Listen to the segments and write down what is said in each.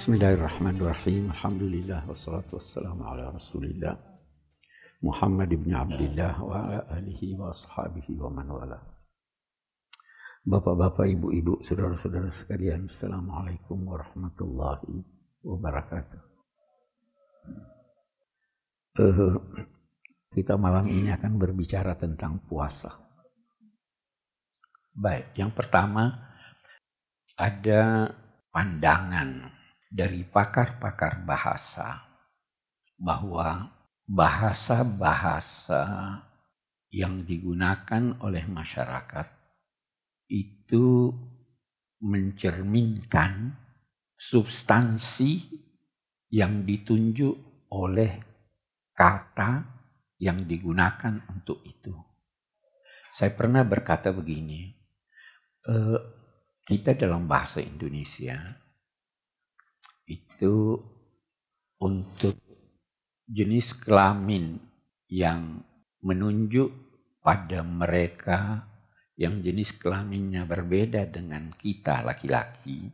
Bismillahirrahmanirrahim. Alhamdulillah wassalatu wassalamu ala Rasulillah Muhammad ibn Abdullah wa ala alihi wa ashabihi wa man wala. Bapak-bapak, ibu-ibu, saudara-saudara sekalian, Assalamualaikum warahmatullahi wabarakatuh. Uh, kita malam ini akan berbicara tentang puasa. Baik, yang pertama ada pandangan dari pakar-pakar bahasa bahwa bahasa-bahasa yang digunakan oleh masyarakat itu mencerminkan substansi yang ditunjuk oleh kata yang digunakan untuk itu. Saya pernah berkata begini, eh, kita dalam bahasa Indonesia itu untuk jenis kelamin yang menunjuk pada mereka yang jenis kelaminnya berbeda dengan kita laki-laki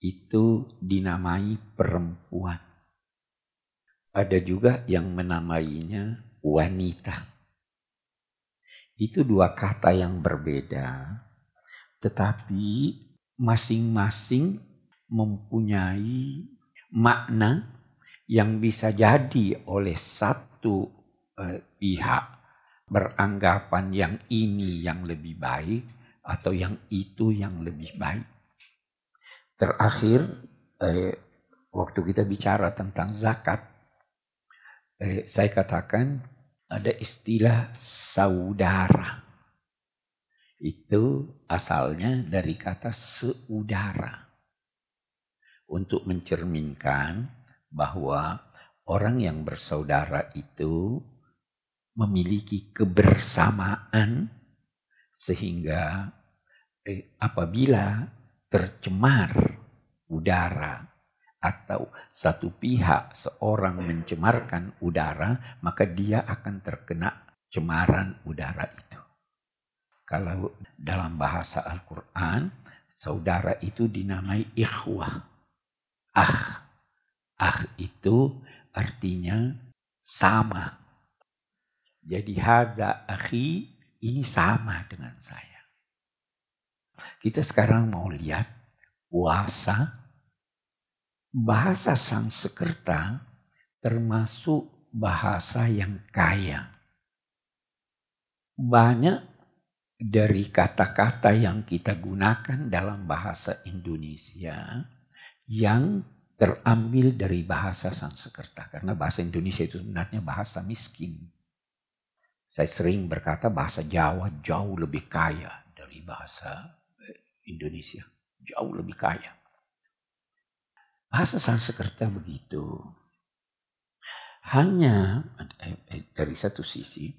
itu dinamai perempuan. Ada juga yang menamainya wanita. Itu dua kata yang berbeda tetapi masing-masing mempunyai makna yang bisa jadi oleh satu eh, pihak beranggapan yang ini yang lebih baik atau yang itu yang lebih baik. Terakhir, eh, waktu kita bicara tentang zakat, eh, saya katakan ada istilah saudara itu asalnya dari kata seudara. Untuk mencerminkan bahwa orang yang bersaudara itu memiliki kebersamaan sehingga eh, apabila tercemar udara atau satu pihak seorang mencemarkan udara maka dia akan terkena cemaran udara itu. Kalau dalam bahasa Al-Quran, saudara itu dinamai ikhwah. Ah. Ah itu artinya sama. Jadi hada akhi ini sama dengan saya. Kita sekarang mau lihat puasa. Bahasa sang sekerta termasuk bahasa yang kaya. Banyak dari kata-kata yang kita gunakan dalam bahasa Indonesia yang terambil dari bahasa Sanskerta. Karena bahasa Indonesia itu sebenarnya bahasa miskin. Saya sering berkata bahasa Jawa jauh lebih kaya dari bahasa Indonesia. Jauh lebih kaya. Bahasa Sanskerta begitu. Hanya eh, eh, dari satu sisi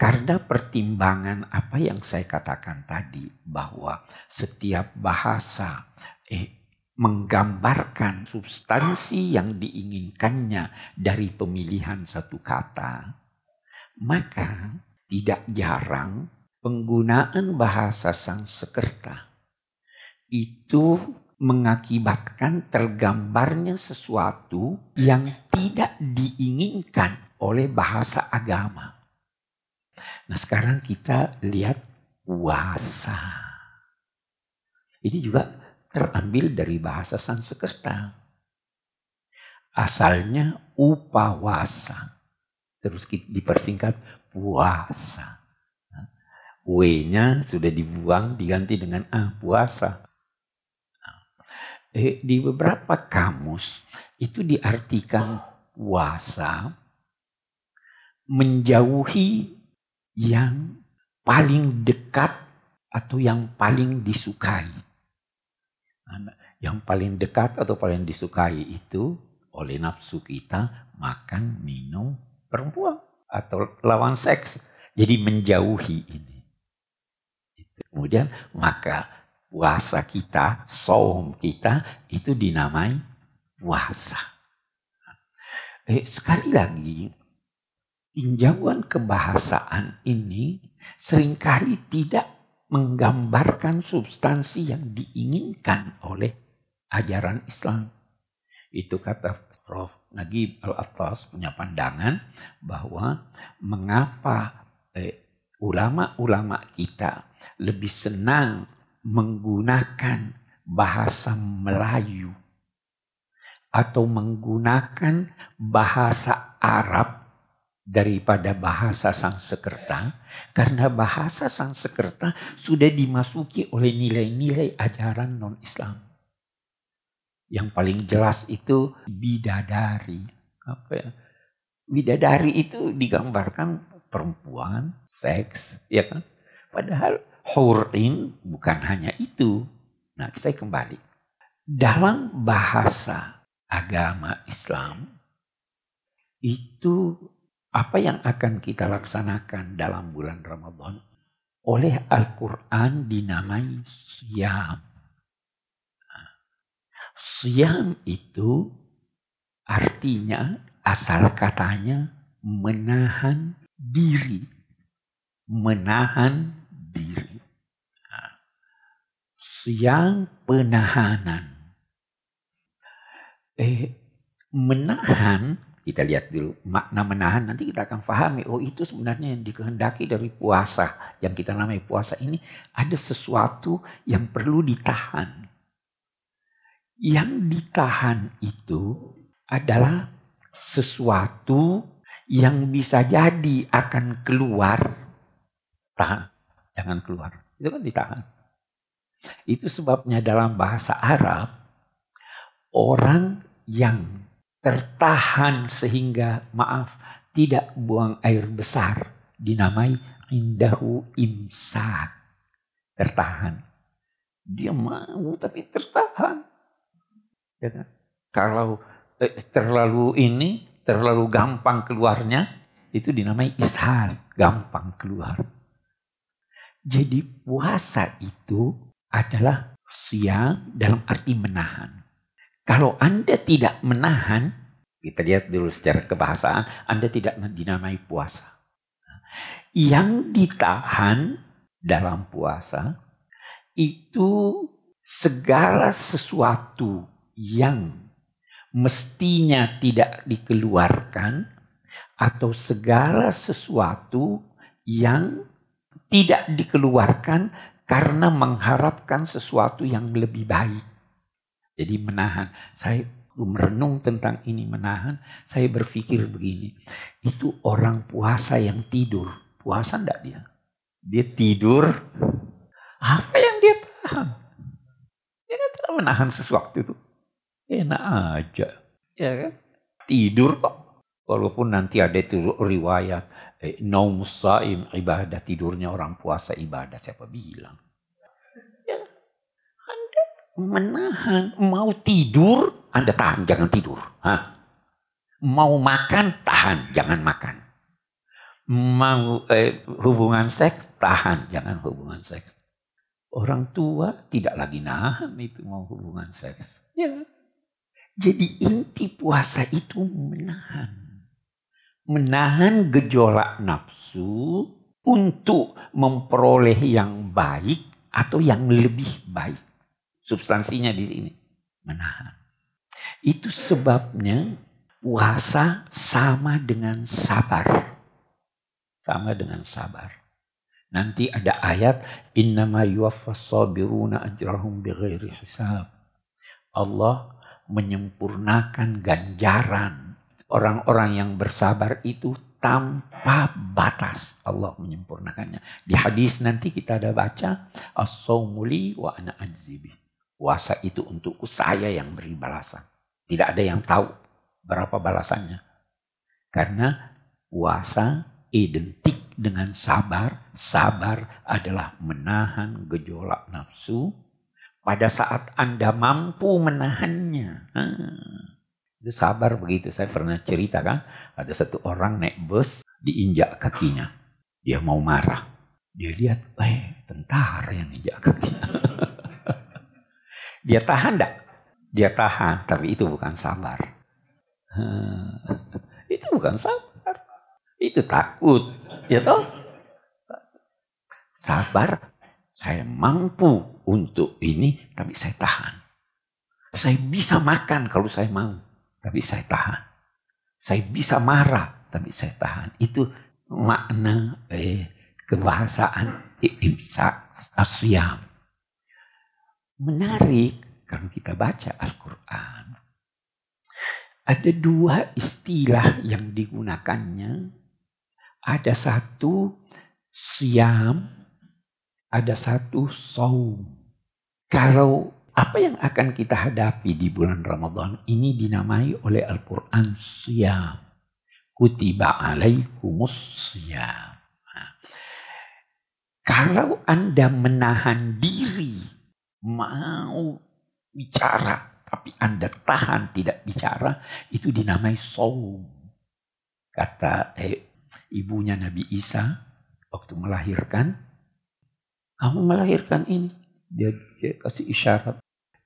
karena pertimbangan apa yang saya katakan tadi bahwa setiap bahasa eh, menggambarkan substansi yang diinginkannya dari pemilihan satu kata, maka tidak jarang penggunaan bahasa sang sekerta itu mengakibatkan tergambarnya sesuatu yang tidak diinginkan oleh bahasa agama. Nah sekarang kita lihat puasa. Ini juga terambil dari bahasa Sanskerta. Asalnya upawasa. Terus dipersingkat puasa. W-nya sudah dibuang diganti dengan A, puasa. Eh, di beberapa kamus itu diartikan puasa menjauhi yang paling dekat atau yang paling disukai. Yang paling dekat atau paling disukai itu oleh nafsu kita makan, minum, perempuan atau lawan seks. Jadi menjauhi ini. Kemudian maka puasa kita, saum kita itu dinamai puasa. Eh, sekali lagi tinjauan kebahasaan ini sering kali tidak menggambarkan substansi yang diinginkan oleh ajaran Islam. Itu kata Prof. Nagib Al-Attas punya pandangan bahwa mengapa eh, ulama-ulama kita lebih senang menggunakan bahasa Melayu atau menggunakan bahasa Arab daripada bahasa Sanskerta karena bahasa Sanskerta sudah dimasuki oleh nilai-nilai ajaran non-Islam. Yang paling jelas itu bidadari. Apa ya? Bidadari itu digambarkan perempuan, seks, ya kan? Padahal hurin bukan hanya itu. Nah, saya kembali. Dalam bahasa agama Islam, itu apa yang akan kita laksanakan dalam bulan Ramadan oleh Al-Quran dinamai siam. Siam itu artinya asal katanya menahan diri. Menahan diri. Siang penahanan. Eh, menahan, kita lihat dulu makna menahan, nanti kita akan pahami, oh itu sebenarnya yang dikehendaki dari puasa. Yang kita namai puasa ini ada sesuatu yang perlu ditahan yang ditahan itu adalah sesuatu yang bisa jadi akan keluar. Tahan, jangan keluar. Itu kan ditahan. Itu sebabnya dalam bahasa Arab, orang yang tertahan sehingga maaf tidak buang air besar dinamai indahu imsak. Tertahan. Dia mau tapi tertahan. Ya kan? Kalau eh, terlalu ini, terlalu gampang keluarnya, itu dinamai ishal, gampang keluar. Jadi puasa itu adalah siang dalam arti menahan. Kalau Anda tidak menahan, kita lihat dulu secara kebahasaan, Anda tidak dinamai puasa. Yang ditahan dalam puasa itu segala sesuatu yang mestinya tidak dikeluarkan atau segala sesuatu yang tidak dikeluarkan karena mengharapkan sesuatu yang lebih baik. Jadi menahan. Saya merenung tentang ini menahan, saya berpikir begini. Itu orang puasa yang tidur. Puasa enggak dia? Dia tidur. Apa yang dia tahan? Dia tidak menahan sesuatu itu. Enak aja. Ya kan? Tidur kok. Walaupun nanti ada itu riwayat. Eh, Naum saim ibadah. Tidurnya orang puasa ibadah. Siapa bilang? Menahan. Mau tidur. Anda tahan. Jangan tidur. Hah? Mau makan. Tahan. Jangan makan. Mau eh, hubungan seks. Tahan. Jangan hubungan seks. Orang tua tidak lagi nahan itu mau hubungan seks. Ya. Jadi inti puasa itu menahan. Menahan gejolak nafsu untuk memperoleh yang baik atau yang lebih baik. Substansinya di sini. Menahan. Itu sebabnya puasa sama dengan sabar. Sama dengan sabar. Nanti ada ayat innama yuwaffas sabiruna ajrahum bighairi hisab. Allah menyempurnakan ganjaran. Orang-orang yang bersabar itu tanpa batas. Allah menyempurnakannya. Di hadis nanti kita ada baca. As-sawmuli wa ana ajzibi. Puasa itu untukku saya yang beri balasan. Tidak ada yang tahu berapa balasannya. Karena puasa identik dengan sabar. Sabar adalah menahan gejolak nafsu pada saat Anda mampu menahannya. Hmm. Itu sabar begitu. Saya pernah cerita kan. Ada satu orang naik bus diinjak kakinya. Dia mau marah. Dia lihat, eh tentara yang injak kakinya. Dia tahan enggak? Dia tahan, tapi itu bukan sabar. Hmm. Itu bukan sabar. Itu takut. Ya toh? Sabar, saya mampu untuk ini, tapi saya tahan. Saya bisa makan kalau saya mau, tapi saya tahan. Saya bisa marah, tapi saya tahan. Itu makna eh, kebahasaan imsak asyam. Menarik kalau kita baca Al-Quran. Ada dua istilah yang digunakannya. Ada satu siam, ada satu saum. Kalau apa yang akan kita hadapi di bulan Ramadan ini dinamai oleh Al-Quran siam. Kutiba alaikumus siam. Nah, kalau Anda menahan diri mau bicara, tapi Anda tahan tidak bicara, itu dinamai saum. Kata eh, ibunya Nabi Isa waktu melahirkan, kamu melahirkan ini. Dia, dia kasih isyarat.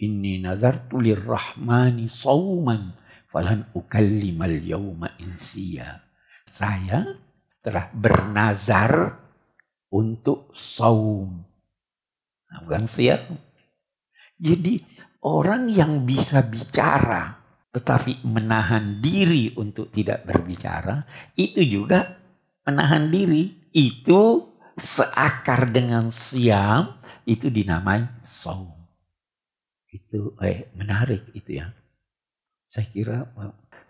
Inni tulir rahmani sauman falan ukallimal yawma insiya. Saya telah bernazar untuk saum. Nah, bukan siap. Jadi orang yang bisa bicara tetapi menahan diri untuk tidak berbicara itu juga menahan diri. Itu seakar dengan siam itu dinamai saum. Itu eh, menarik itu ya. Saya kira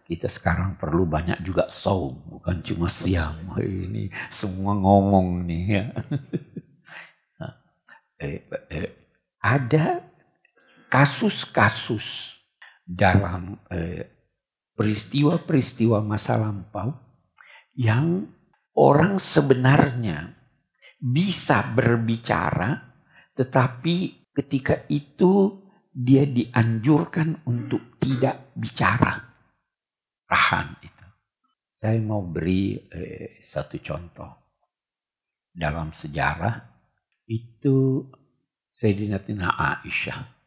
kita sekarang perlu banyak juga saum, bukan cuma siam. Ini semua ngomong nih ya. eh, eh, ada kasus-kasus dalam eh, peristiwa-peristiwa masa lampau yang orang sebenarnya bisa berbicara, tetapi ketika itu dia dianjurkan untuk tidak bicara. Tahan itu. Saya mau beri eh, satu contoh. Dalam sejarah itu Sayyidina Aisyah.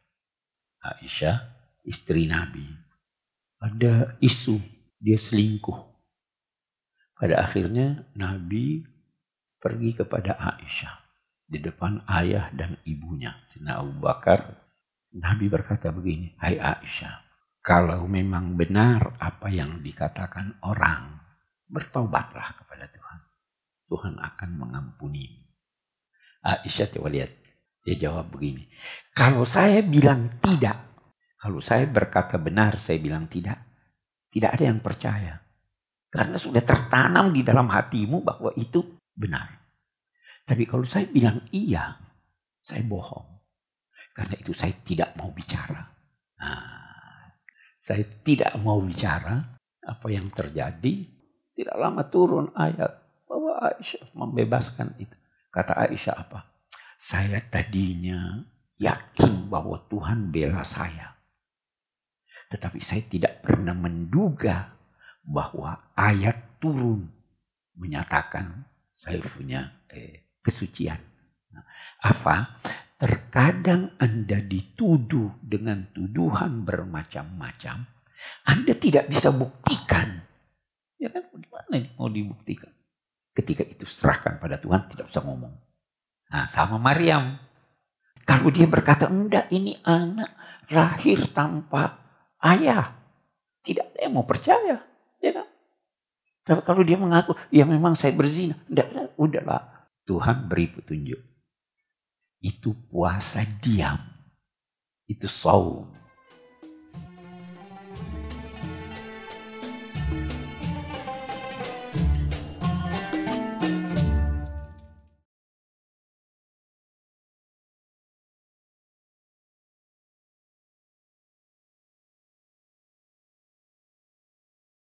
Aisyah istri Nabi. Ada isu dia selingkuh. Pada akhirnya Nabi pergi kepada Aisyah di depan ayah dan ibunya, Sina Abu Bakar. Nabi berkata begini, Hai Aisyah, kalau memang benar apa yang dikatakan orang, bertaubatlah kepada Tuhan. Tuhan akan mengampuni. Aisyah coba lihat, dia jawab begini, kalau saya bilang tidak, kalau saya berkata benar, saya bilang tidak, tidak ada yang percaya. Karena sudah tertanam di dalam hatimu bahwa itu benar. Tapi kalau saya bilang iya, saya bohong. Karena itu saya tidak mau bicara. Nah, saya tidak mau bicara apa yang terjadi. Tidak lama turun ayat bahwa Aisyah membebaskan itu. Kata Aisyah apa? Saya tadinya yakin bahwa Tuhan bela saya. Tetapi saya tidak pernah menduga bahwa ayat turun menyatakan saya punya eh, kesucian. Nah, apa? Terkadang Anda dituduh dengan tuduhan bermacam-macam. Anda tidak bisa buktikan. Ya kan, bagaimana mau dibuktikan? Ketika itu serahkan pada Tuhan, tidak usah ngomong. Nah, sama Maryam. Kalau dia berkata, enggak ini anak lahir tanpa ayah. Tidak ada yang mau percaya. Ya kan? Tapi kalau dia mengaku, ya memang saya berzina. Tidak, udahlah. Tuhan beri petunjuk. Itu puasa diam. Itu saum.